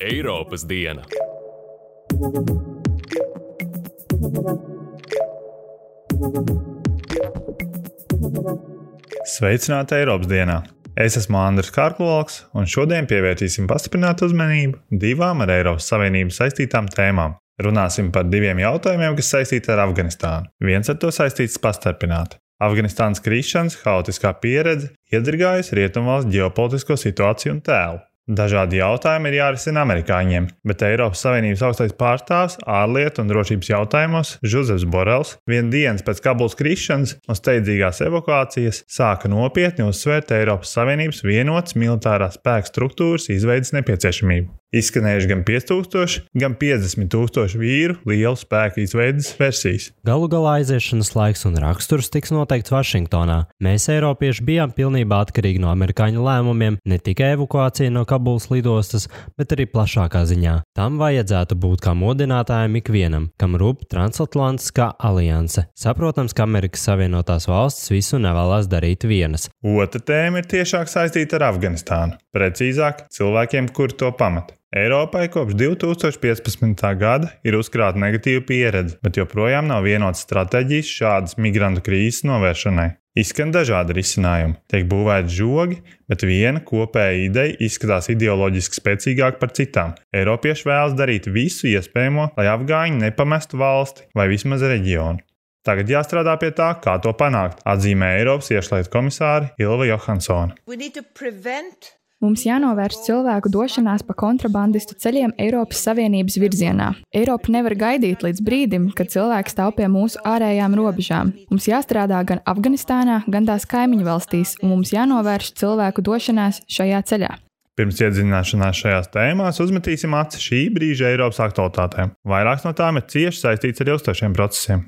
Eiropas diena. Sveicināti Eiropas dienā! Es esmu Andris Kārkloks, un šodien pievērsīsim pastiprinātu uzmanību divām ar Eiropas Savienību saistītām tēmām. Runāsim par diviem jautājumiem, kas saistīti ar Afganistānu. Viens ar to saistīts pastarpināti. Afganistānas krīšanas haotiskā pieredze iedragājusi rietumvalsts ģeopolitisko situāciju un tēlu. Dažādi jautājumi ir jārisina amerikāņiem, bet Eiropas Savienības augstais pārstāvs ārlietu un drošības jautājumos Žuzefs Borels vienu dienu pēc Kabulas krišanas un steidzīgās evakuācijas sāka nopietni uzsvērt Eiropas Savienības vienotas militārās spēku struktūras izveidas nepieciešamību. Izskanējuši gan 5000, gan 50 tūkstoši vīru lielu spēku izveidas versijas. Galu galā aiziešanas laiks un raksturs tiks noteikts Vašingtonā. Mēs, Eiropieši, bijām pilnībā atkarīgi no amerikāņu lēmumiem, ne tikai evakuācija no Kabulas lidostas, bet arī plašākā ziņā. Tam vajadzētu būt kā modinātājam ikvienam, kam rūp transatlantiskā alianse. Saprotams, ka Amerikas Savienotās valstis visu nevēlas darīt vienas. Otra tēma ir tiešāk saistīta ar Afganistānu, precīzāk, cilvēkiem, kuri to pamata. Eiropai kopš 2015. gada ir uzkrāta negatīva pieredze, bet joprojām nav vienotas stratēģijas šādas migrantu krīzes novēršanai. Izskan dažādi risinājumi, tiek būvēti žogi, bet viena kopēja ideja izskatās ideoloģiski spēcīgāka par citām. Eiropieši vēlas darīt visu iespējamo, lai afgāņi nepamestu valsti vai vismaz reģionu. Tagad jāstrādā pie tā, kā to panākt, atzīmē Eiropas iekšlietu komisāri Ilva Johansone. Mums jānovērš cilvēku došanās pa kontrabandistu ceļiem Eiropas Savienības virzienā. Eiropa nevar gaidīt līdz brīdim, kad cilvēks stāv pie mūsu ārējām robežām. Mums jāstrādā gan Afganistānā, gan tās kaimiņu valstīs, un mums jānovērš cilvēku došanās šajā ceļā. Pirms iedziļināšanās šajās tēmās uzmetīsim aci šī brīža Eiropas aktualitātēm. Vairākas no tām ir cieši saistītas ar ilgstošiem procesiem.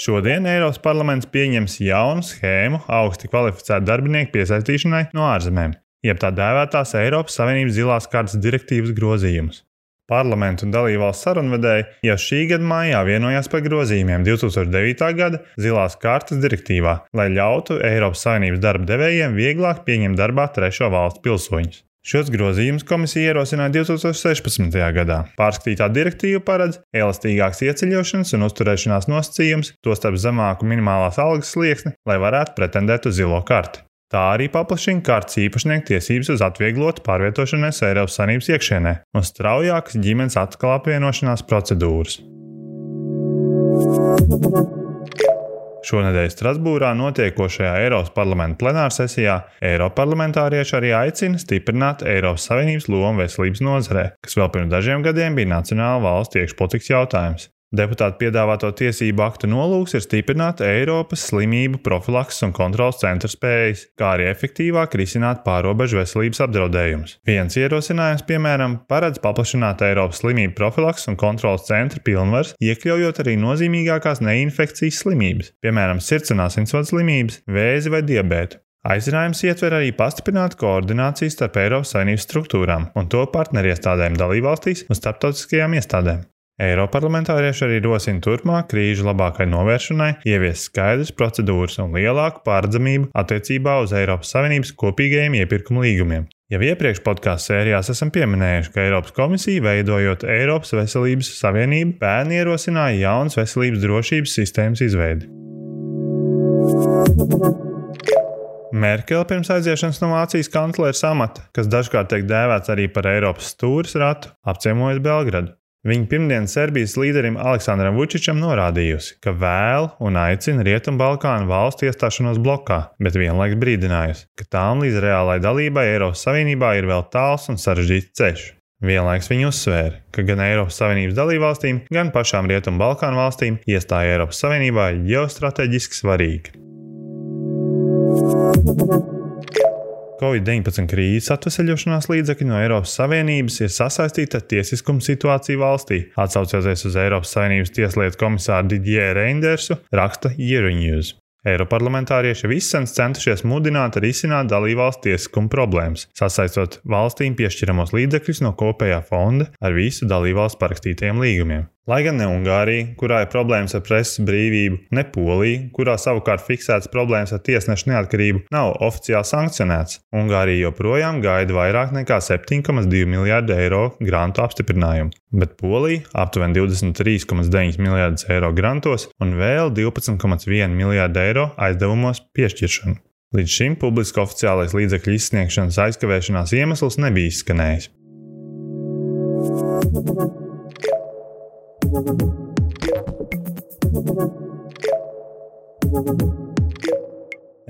Šodien Eiropas parlaments pieņems jaunu schēmu augsti kvalificētu darbinieku piesaistīšanai no ārzemēm, jeb tā dēvētās Eiropas Savienības zilās kartes direktīvas grozījumus. Parlamentu un dalībvalstu sarunvedēji jau šī gada maijā vienojās par grozījumiem 2009. gada zilās kartes direktīvā, lai ļautu Eiropas Savienības darba devējiem vieglāk pieņemt darbā trešo valstu pilsoņus. Šos grozījumus komisija ierosināja 2016. gadā. Pārskatītā direktīva paredz elastīgākas ieceļošanas un uzturēšanās nosacījumus, tostarp zemāku minimālās algas slieksni, lai varētu pretendēt uz zilo karti. Tā arī paplašina kārtas īpašnieku tiesības uz atvieglotu pārvietošanos Eiropas Savienības iekšienē un straujākas ģimenes atkal apvienošanās procedūras. Šonadēļ Strasbūrā notiekošajā Eiropas parlamenta plenāra sesijā Eiroparlamentārieši arī aicina stiprināt Eiropas Savienības lomu veselības nozarē, kas vēl pirms dažiem gadiem bija nacionāla valsts iekšpolitikas jautājums. Deputātu piedāvāto tiesību aktu nolūks ir stiprināt Eiropas slimību profilakses un kontrolas centra spējas, kā arī efektīvāk risināt pārobežu veselības apdraudējumus. Viens ierosinājums, piemēram, paredz paplašināt Eiropas slimību profilakses un kontrolas centra pilnvaras, iekļaujot arī nozīmīgākās neinfekcijas slimības, piemēram, sirds un asinsvadu slimības, vēzi vai diabētu. Aicinājums ietver arī pastiprināt koordināciju starp Eiropas Savienības struktūrām un to partneriestādēm dalībvalstīs un starptautiskajām iestādēm. Eiroparlamentārieši arī rosina turpmāk krīžu labākai novēršanai, ievies skaidras procedūras un lielāku pārredzamību attiecībā uz Eiropas Savienības kopīgajiem iepirkuma līgumiem. Jau iepriekš podkāstu sērijās esam pieminējuši, ka Eiropas komisija, veidojot Eiropas Veselības Savienību, pērn ierosināja jaunas veselības drošības sistēmas izveidi. Merkele pirms aiziešanas no Vācijas kanclera amata, kas dažkārt tiek dēvēts arī par Eiropas stūres ratu, apciemojas Belgradu. Viņa pirmdien Serbijas līderim Aleksandram Vučičam norādījusi, ka vēl un aicina Rietumbalkānu valstu iestāšanos blokā, bet vienlaikus brīdinājusi, ka tām līdz reālai dalībai Eiropas Savienībā ir vēl tāls un sarežģīts ceļš. Vienlaikus viņa uzsvēra, ka gan Eiropas Savienības dalībvalstīm, gan pašām Rietumbalkānu valstīm iestāja Eiropas Savienībā ir ģeostrateģiski svarīga. Covid-19 krīzes atvesaļošanās līdzekļi no Eiropas Savienības ir sasaistīti ar tiesiskumu situāciju valstī. Atcaucoties uz Eiropas Savienības tieslietu komisāru Didieru Reindersu, raksta Euronews. Eiroparlamentārieši visens centušies mudināt risināt dalībvalstu tiesiskumu problēmas, sasaistot valstīm piešķiramos līdzekļus no kopējā fonda ar visu dalībvalstu parakstītajiem līgumiem. Lai gan ne Ungārija, kurā ir problēmas ar preses brīvību, ne Polija, kurā savukārt fiksētas problēmas ar tiesnešu neatkarību, nav oficiāli sankcionēts, Ungārija joprojām gaida vairāk nekā 7,2 miljārdu eiro grantu apstiprinājumu, bet Polija aptuveni 23,9 miljārdus eiro grantos un vēl 12,1 miljārdu eiro aizdevumos piešķiršanu. Līdz šim publiski oficiālais līdzekļu izsniegšanas aizkavēšanās iemesls nebija izskanējis.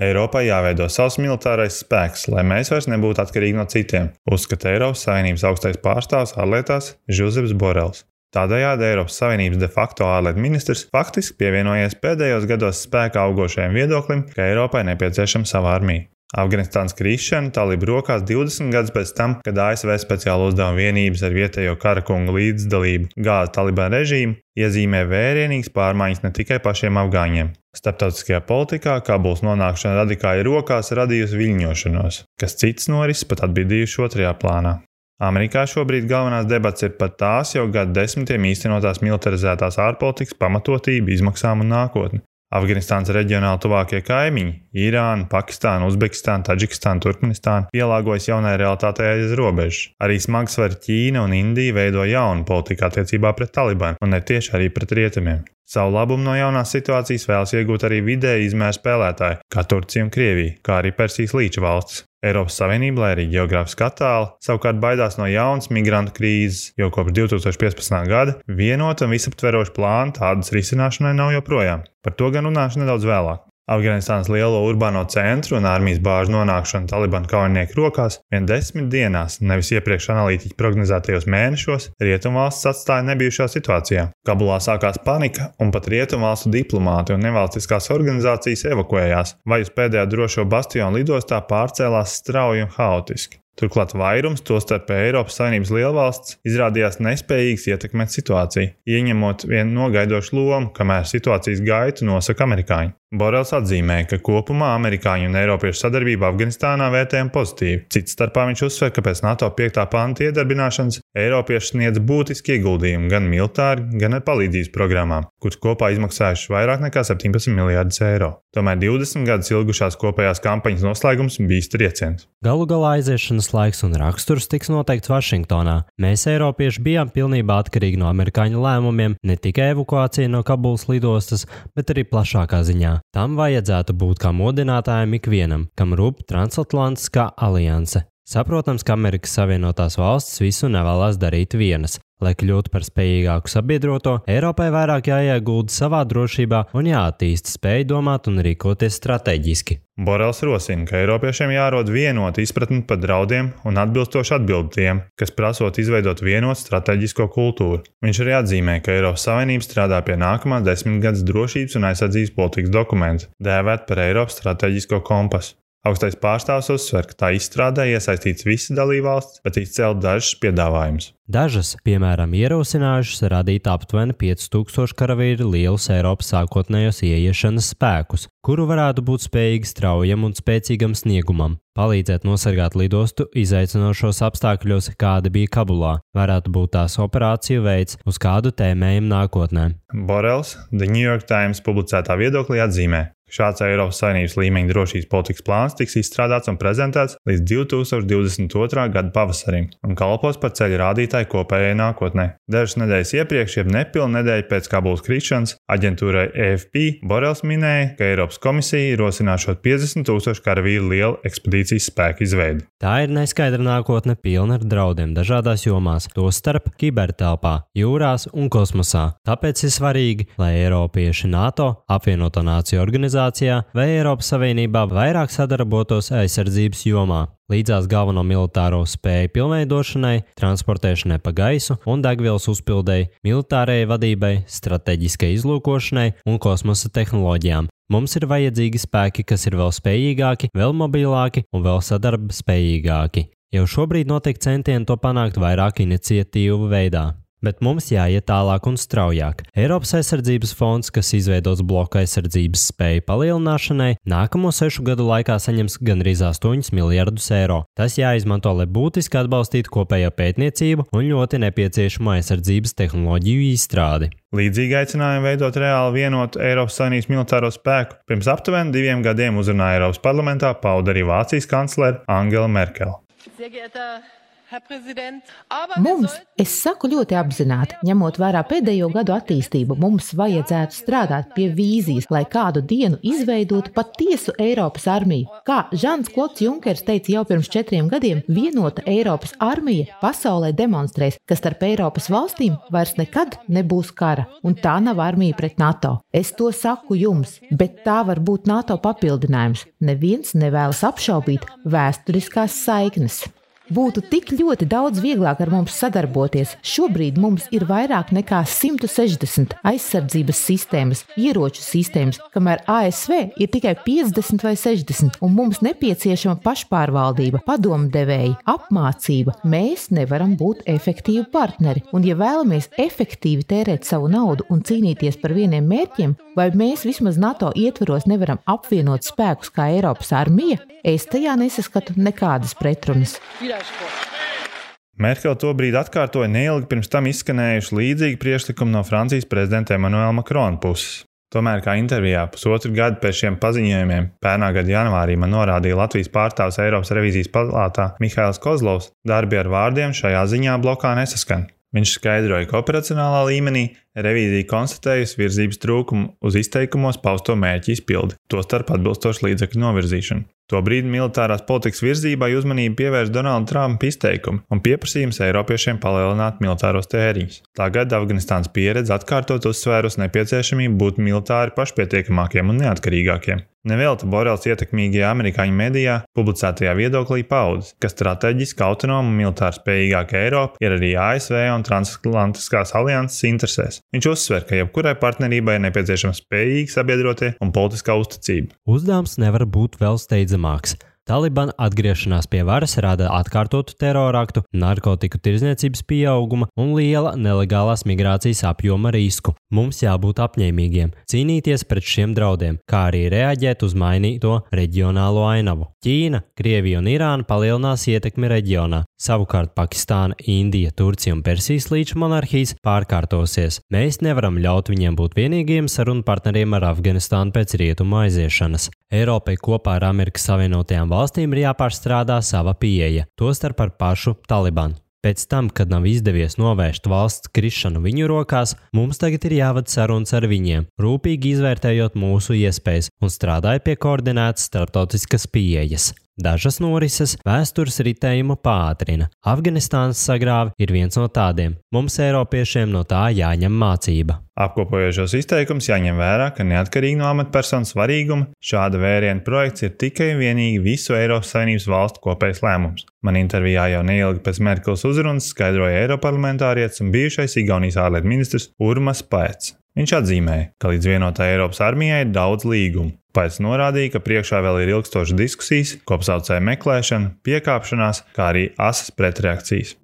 Eiropai jāveido savs militārais spēks, lai mēs vairs nebūtu atkarīgi no citiem, uzskata Eiropas Savienības augstais pārstāvs ārlietās Žuzeps Borels. Tādējādi Eiropas Savienības de facto ārlietu ministrs faktiski pievienojies pēdējos gados spēkā augošajam viedoklim, ka Eiropai nepieciešama sava armija. Afganistānas krišana talība rokās 20 gadus pēc tam, kad ASV speciāla uzdevuma vienības ar vietējo karakungu līdzdalību gāza Taliban režīmu, iezīmē vērienīgas pārmaiņas ne tikai pašiem afgāņiem. Starptautiskajā politikā Kabuls nonākšana radikāļu rokās radījusi viļņošanos, kas cits norises pat atbildījuši otrajā plānā. Amerikā šobrīd galvenās debats ir par tās jau gadu desmitiem īstenotās militarizētās ārpolitikas pamatotību, izmaksām un nākotni. Afganistānas reģionāli tuvākie kaimiņi - Irāna, Pakistāna, Uzbekistāna, Taģikistāna, Turkmenistāna - pielāgojas jaunai realitātei aiz robežas. Arī smagsvari Ķīna un Indija veido jaunu politiku attiecībā pret Talibanu un ne tieši arī pret rietumiem. Savu labumu no jaunās situācijas vēlas iegūt arī vidēji izmēra spēlētāji, kā Turcija un Krievija, kā arī Persijas līča valstis. Eiropas Savienība, lai arī geogrāfiski attāla, savukārt baidās no jaunas migrantu krīzes, jo kopš 2015. gada vienota un visaptveroša plāna tādas risināšanai nav joprojām. Par to gan runāšu nedaudz vēlāk. Afganistānas lielo urbāno centru un armijas bāžu nonākšana Taliban kaujinieku rokās vien desmit dienās, nevis iepriekš analītiķi prognozētajos mēnešos, rietumvalsts atstāja nebijušā situācijā. Kabulā sākās panika, un pat rietumvalstu diplomāti un nevalstiskās organizācijas evakuējās, vai uz pēdējā drošo bastionu lidostā pārcēlās strauji un haotiski. Turklāt vairums, tostarp Eiropas Savienības lielvalsts, izrādījās nespējīgs ietekmēt situāciju, ieņemot vienu nogaidošu lomu, kamēr situācijas gaitu nosaka amerikāņi. Borels atzīmē, ka kopumā amerikāņu un eiropiešu sadarbību Afganistānā vērtējam pozitīvi. Cits starpā viņš uzsver, ka pēc NATO 5. panta iedarbināšanas eiropieši sniedz būtiski ieguldījumu gan militāri, gan ar palīdzības programmām, kuras kopā izmaksājušas vairāk nekā 17 miljardus eiro. Tomēr 20 gadus ilgušās kopējās kampaņas noslēgums bija trieciens. Galu galā aiziešanas laiks un raksturs tiks noteikts Vašingtonā. Mēs, Eiropieši, bijām pilnībā atkarīgi no amerikāņu lēmumiem, ne tikai evakuācija no Kabulas lidostas, bet arī plašākā ziņā. Tam vajadzētu būt kā modinātājam ikvienam, kam rūp transatlantiskā alianse. Saprotams, ka Amerikas Savienotās valstis visu nevēlas darīt vienas. Lai kļūtu par spējīgāku sabiedroto, Eiropai vairāk jāiegulda savā drošībā un jāattīsta spēja domāt un rīkoties strateģiski. Borels rosina, ka Eiropiešiem jārod vienota izpratne par draudiem un atbilstoši atbildi tiem, kas prasot izveidot vienotu strateģisko kultūru. Viņš arī atzīmē, ka Eiropas Savienība strādā pie nākamā desmitgades drošības un aizsardzības politikas dokumenta, dēvēt par Eiropas strateģisko kompasu. Augstais pārstāvs uzsver, ka tā izstrādē iesaistīts visas dalībvalstis, bet izcēlt dažus piedāvājumus. Dažas, piemēram, ierosinājušas radīt aptuveni 5000 karavīru lielus Eiropas sākotnējos ieiešanas spēkus, kuru varētu būt spējīgi straujam un spēcīgam sniegumam, palīdzēt nosargāt lidostu izaicinošos apstākļos, kāda bija Kabulā, varētu būt tās operāciju veids, uz kādu tēmējumu nākotnē. Borels The New York Times publicētā viedoklī atzīmē, Šāds Eiropas Savienības līmeņa drošības politikas plāns tiks izstrādāts un prezentēts līdz 2022. gada pavasarim un kalpos par ceļu rādītāju kopējai nākotnē. Dažas nedēļas iepriekš, jeb nepilnu nedēļu pēc Kabulas krišanas, aģentūrai EFP Borels minēja, ka Eiropas komisija ierosināšot 50 tūkstošu karavīru lielu ekspedīcijas spēku izveidi. Tā ir neskaidra nākotne, pilna ar draudiem dažādās jomās, tostarp kibertelpā, jūrās un kosmosā. Tāpēc ir svarīgi, lai Eiropieši NATO, apvienoto nāciju organizāciju, organizācijā vai Eiropas Savienībā vairāk sadarbotos aizsardzības jomā. Līdzās galveno militāro spēju pilnveidošanai, transportēšanai pa gaisu un degvielas uzpildēji, militārajai vadībai, strateģiskai izlūkošanai un kosmosa tehnoloģijām. Mums ir vajadzīgi spēki, kas ir vēl spējīgāki, vēl mobilāki un vēl sadarbspējīgāki. Jau šobrīd notiek centieni to panākt vairāk iniciatīvu veidā. Bet mums jāiet tālāk un straujāk. Eiropas aizsardzības fonds, kas izveidots bloka aizsardzības spēju palielināšanai, nākamo sešu gadu laikā saņems gandrīz 8 miljardus eiro. Tas jāizmanto, lai būtiski atbalstītu kopējo pētniecību un ļoti nepieciešamo aizsardzības tehnoloģiju izstrādi. Līdzīgi aicinājumi veidot reāli vienotu Eiropas Savienības militāro spēku pirms aptuveni diviem gadiem uzrunāja Eiropas parlamentā pauda arī Vācijas kanclere Angela Merkele. Mums, es saku ļoti apzināti, ņemot vērā pēdējo gadu attīstību, mums vajadzētu strādāt pie vīzijas, lai kādu dienu izveidotu patiesu Eiropas armiju. Kā Žants Klots Junkers teica jau pirms četriem gadiem, vienota Eiropas armija pasaulē demonstrēs, ka starp Eiropas valstīm vairs nekad nebūs kara, un tā nav armija pret NATO. Es to saku jums, bet tā var būt NATO papildinājums. Neviens nevēlas apšaubīt vēsturiskās saiknes. Būtu tik ļoti daudz vieglāk ar mums sadarboties. Šobrīd mums ir vairāk nekā 160 aizsardzības sistēmas, ieroču sistēmas, kamēr ASV ir tikai 50 vai 60, un mums nepieciešama pašpārvaldība, padomdevēja, apmācība. Mēs nevaram būt efektīvi partneri, un ja vēlamies efektīvi tērēt savu naudu un cīnīties par vieniem mērķiem, vai mēs vismaz NATO ietvaros nevaram apvienot spēkus kā Eiropas armija, es tajā nesaskatu nekādas pretrunas. Merkele tobrīd atkārtoja neilgi pirms tam izskanējuši līdzīgi priekšlikumi no Francijas prezidenta Emmanuela Makrona puses. Tomēr, kā intervijā pusotru gadu pēc šiem paziņojumiem, pērnā gada janvārī man norādīja Latvijas pārstāvs Eiropas revīzijas palātā Mihails Kozlovs, darbi ar vārdiem šajā ziņā blokā nesaskan. Viņš skaidroja, ka operacionālā līmenī revīzija konstatējusi virzības trūkumu uz izteikumos pausto mērķu izpildi, tostarp atbilstošu līdzekļu novirzīšanu. Tobrīd militārās politikas virzībai uzmanību pievērš Donalda Trumpa izteikumi un pieprasījums Eiropiešiem palielināt militāros tēriņus. Tagad Afganistānas pieredze atkārtot uzsvērus nepieciešamību būt militāri pašpietiekamākiem un neatkarīgākiem. Nevelti Borels ietekmīgajā amerikāņu medijā publicētajā viedoklī paudz, ka strateģiski autonoma un militāri spējīgāka Eiropa ir arī ASV un transatlantiskās alianses interesēs. Viņš uzsver, ka jebkurai partnerībai ir nepieciešama spējīga sabiedrotie un politiskā uzticība. Uzdevums nevar būt vēl steidzamāks. Talibana atgriešanās pie varas rada atkārtotu teroraktu, narkotiku tirzniecības pieauguma un liela nelegālās migrācijas apjoma risku. Mums jābūt apņēmīgiem, cīnīties pret šiem draudiem, kā arī reaģēt uz mainīto reģionālo ainavu. Ķīna, Krievija un Irāna palielinās ietekmi reģionā. Savukārt Pakistāna, Indija, Turcija un Persijas līča monarhijas pārkārtosies. Mēs nevaram ļaut viņiem būt vienīgiem sarunu partneriem ar Afganistānu pēc rietumu aiziešanas. Eiropai kopā ar Amerikas Savienotajām valstīm ir jāpārstrādā sava pieeja, tostarp ar pašu Talibanu. Pēc tam, kad nav izdevies novērst valsts krišanu viņu rokās, mums tagad ir jāvada sarunas ar viņiem, rūpīgi izvērtējot mūsu iespējas un strādājot pie koordinētas starptautiskas pieejas. Dažas norises vēstures ritējumu pātrina. Afganistānas sagrāvi ir viens no tādiem. Mums, Eiropiešiem, no tā jāņem mācība. Apkopojošos izteikumus jāņem vērā, ka neatkarīgi no amatpersonu svarīguma, šāda vēriena projekts ir tikai un vienīgi visu Eiropas Savienības valstu kopējs lēmums. Man intervijā jau neilgi pēc Merkels uzrunas skaidroja Eiroparlamentārietis un bijušais Igaunijas ārlietu ministrs Urmas Paets. Viņš atzīmēja, ka līdz vienotai Eiropas armijai ir daudz līgumu. Pēc norādīja, ka priekšā vēl ir ilgstošas diskusijas, kopsaucēju meklēšana, piekāpšanās, kā arī asas pretreakcijas.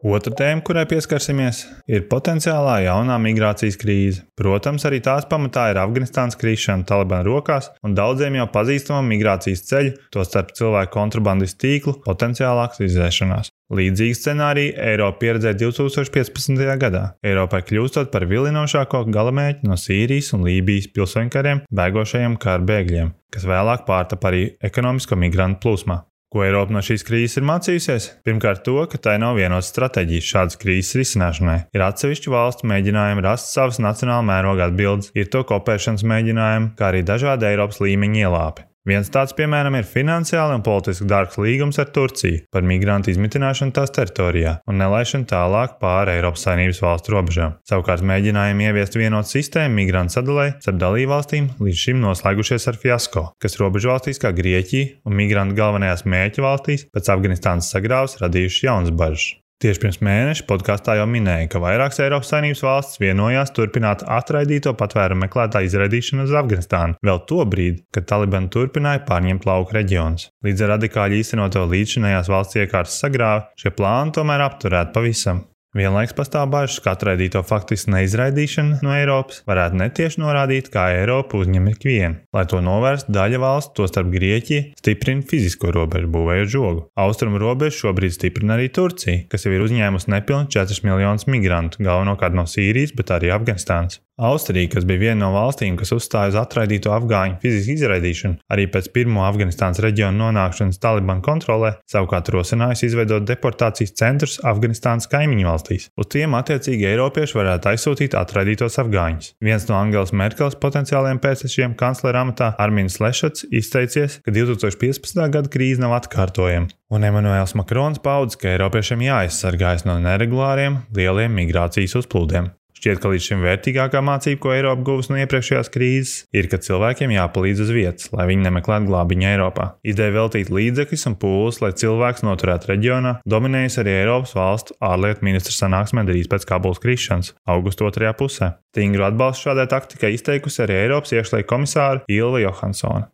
Otra tēma, kurai pieskarsimies, ir potenciālā jaunā migrācijas krīze. Protams, arī tās pamatā ir Afganistānas krišana Talibana rokās un daudziem jau pazīstama migrācijas ceļu, tostarp cilvēku kontrabandistu tīklu, potenciālāks izdzēšanās. Līdzīgi scenāriju Eiropa pieredzēja 2015. gadā, Eiropai kļūstot par vilinošāko galamērķi no Sīrijas un Lībijas pilsoņkariem bēgošajiem kara bēgļiem, kas vēlāk pārtapa arī ekonomisko migrantu plūsmā. Ko Eiropa no šīs krīzes ir mācījusies? Pirmkārt, to, ka tai nav vienotas stratēģijas šādas krīzes risināšanai. Ir atsevišķu valstu mēģinājumi rast savas nacionāla mēroga atbildes, ir to kopēšanas mēģinājumi, kā arī dažādi Eiropas līmeņa ielāpi. Viens tāds, piemēram, ir finansiāli un politiski dārgs līgums ar Turciju par migrantu izmitināšanu tās teritorijā un nelaišanu tālāk pāri Eiropas Savienības valstu robežām. Savukārt mēģinājumi ieviest vienotu sistēmu migrantu sadalē starp dalībvalstīm līdz šim noslēgušies ar fiasko, kas robežu valstīs kā Grieķija un migrantu galvenajās mērķu valstīs pēc Afganistānas sagrāvas radījuši jaunas bažas. Tieši pirms mēneša podkāstā jau minēja, ka vairākas Eiropas Savienības valstis vienojās turpināt atraidīto patvērumu meklētāju izraidīšanu uz Afganistānu vēl to brīdi, kad Taliban turpināja pārņemt lauku reģionus. Līdz ar radikāļu īstenoto līdzšinējās valsts iekārtas sagrāvi, šie plāni tomēr apturēti pavisam. Vienlaikus pastāv bažas, ka atraidīto faktiski neizraidīšana no Eiropas varētu netieši norādīt, kā Eiropa uzņem ikvienu. Lai to novērstu, daļa valsts, tostarp Grieķija, stiprina fizisko robežu būvējot žogu. Austrumu robežu šobrīd stiprina arī Turcija, kas jau ir uzņēmusi nepilnīgi 4 miljonus migrantu, galvenokārt no Sīrijas, bet arī Afganistānas. Austrija, kas bija viena no valstīm, kas uzstāja uz atraidīto afgāņu fizisku izraidīšanu, arī pēc pirmo Afganistānas reģiona nonākšanas Taliban kontrolē, savukārt rosinājusi izveidot deportācijas centrus Afganistānas kaimiņu valstīs. Uz tiem attiecīgi Eiropieši varētu aizsūtīt atraidītos afgāņus. Viens no Angelas Merkeles potenciālajiem pēctečiem kanclera amatā Armīns Lešats izteicies, ka 2015. gada krīze nav atkārtojama. Un Emanuēls Makrons paudz, ka Eiropiešiem jāaizsargājas no neregulāriem, lieliem migrācijas uzplūdiem. Šķiet, ka līdz šim vērtīgākā mācība, ko Eiropa guvusi no iepriekšējās krīzes, ir, ka cilvēkiem jāpalīdz uz vietas, lai viņi nemeklētu glābiņu Eiropā. Ideja veltīt līdzekļus un pūles, lai cilvēks noturētu reģionā, dominējas arī Eiropas valstu ārlietu ministra sanāksmē drīz pēc Kabulas krišanas, augusta otrajā pusē. Stingru atbalstu šādai taktikai izteikusi arī Eiropas iekšlietu komisāra Ilva Johansona.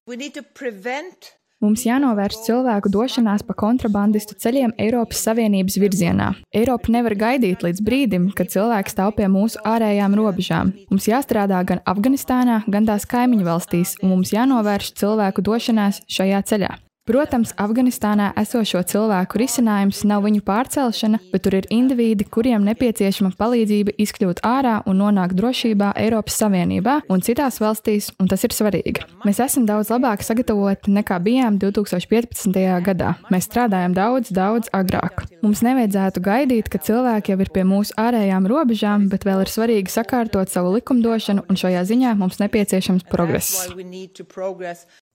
Mums jānovērš cilvēku došanās pa kontrabandistu ceļiem Eiropas Savienības virzienā. Eiropa nevar gaidīt līdz brīdim, kad cilvēks stāv pie mūsu ārējām robežām. Mums jāstrādā gan Afganistānā, gan tās kaimiņu valstīs, un mums jānovērš cilvēku došanās šajā ceļā. Protams, Afganistānā esošo cilvēku risinājums nav viņu pārcelšana, bet tur ir indivīdi, kuriem nepieciešama palīdzība izkļūt ārā un nonākt drošībā Eiropas Savienībā un citās valstīs, un tas ir svarīgi. Mēs esam daudz labāk sagatavoti nekā bijām 2015. gadā. Mēs strādājam daudz, daudz agrāk. Mums nevajadzētu gaidīt, ka cilvēki jau ir pie mūsu ārējām robežām, bet vēl ir svarīgi sakārtot savu likumdošanu, un šajā ziņā mums nepieciešams progress.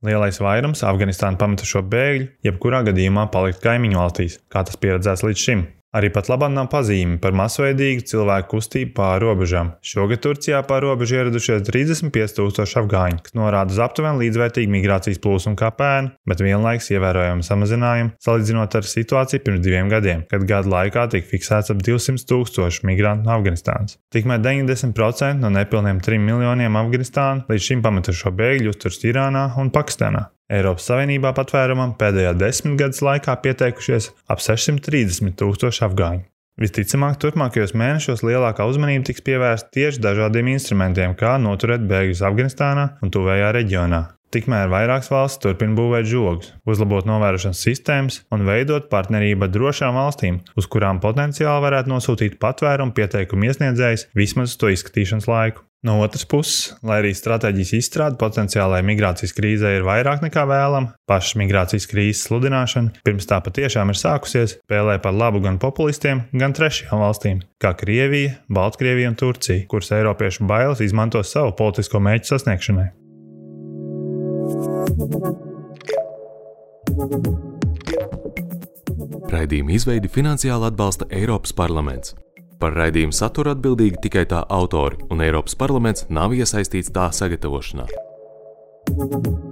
Lielais vairums Afganistānu pametušo bēgļu jebkurā gadījumā palikt kaimiņu valstīs, kā tas pieredzēts līdz šim. Arī pat labāk nav pazīme par masveidīgu cilvēku kustību pāri robežām. Šogad Turcijā pāri robežu ieradušies 35,000 afgāņu, kas norāda uz aptuveni līdzvērtīgu migrācijas plūsmu kā pēnu, bet vienlaikus ievērojamu samazinājumu salīdzinot ar situāciju pirms diviem gadiem, kad gadu laikā tika fiksēts ap 200 tūkstoši migrantu no Afganistānas. Tikmēr 90% no nepilniem 3 miljoniem Afganistānu līdz šim pametušo bēgļu uzturas Irānā un Pakistānā. Eiropas Savienībā patvērumam pēdējā desmitgades laikā pieteikušies ap 630 tūkstoši afgāņu. Visticamāk, turpmākajos mēnešos lielākā uzmanība tiks pievērsta tieši dažādiem instrumentiem, kā noturēt bēgļus Afganistānā un tuvējā reģionā. Tikmēr vairākas valstis turpina būvēt žogus, uzlabot novērošanas sistēmas un veidot partnerību ar drošām valstīm, uz kurām potenciāli varētu nosūtīt patvērumu pieteikumu iesniedzējs vismaz uz to izskatīšanas laiku. No otras puses, lai arī stratēģijas izstrāde potenciālajai migrācijas krīzē ir vairāk nekā vēlama, pašas migrācijas krīzes sludināšana, pirms tā patiešām ir sākusies, spēlē par labu gan populistiem, gan trešajām valstīm, kā Krievija, Baltkrievija un Turcija, kuras Eiropiešu bailes izmanto savu politisko mērķu sasniegšanai. Raidījuma izveidi finansiāli atbalsta Eiropas parlaments. Par raidījumu saturu atbildīgi tikai tā autori, un Eiropas parlaments nav iesaistīts tā sagatavošanā. thank you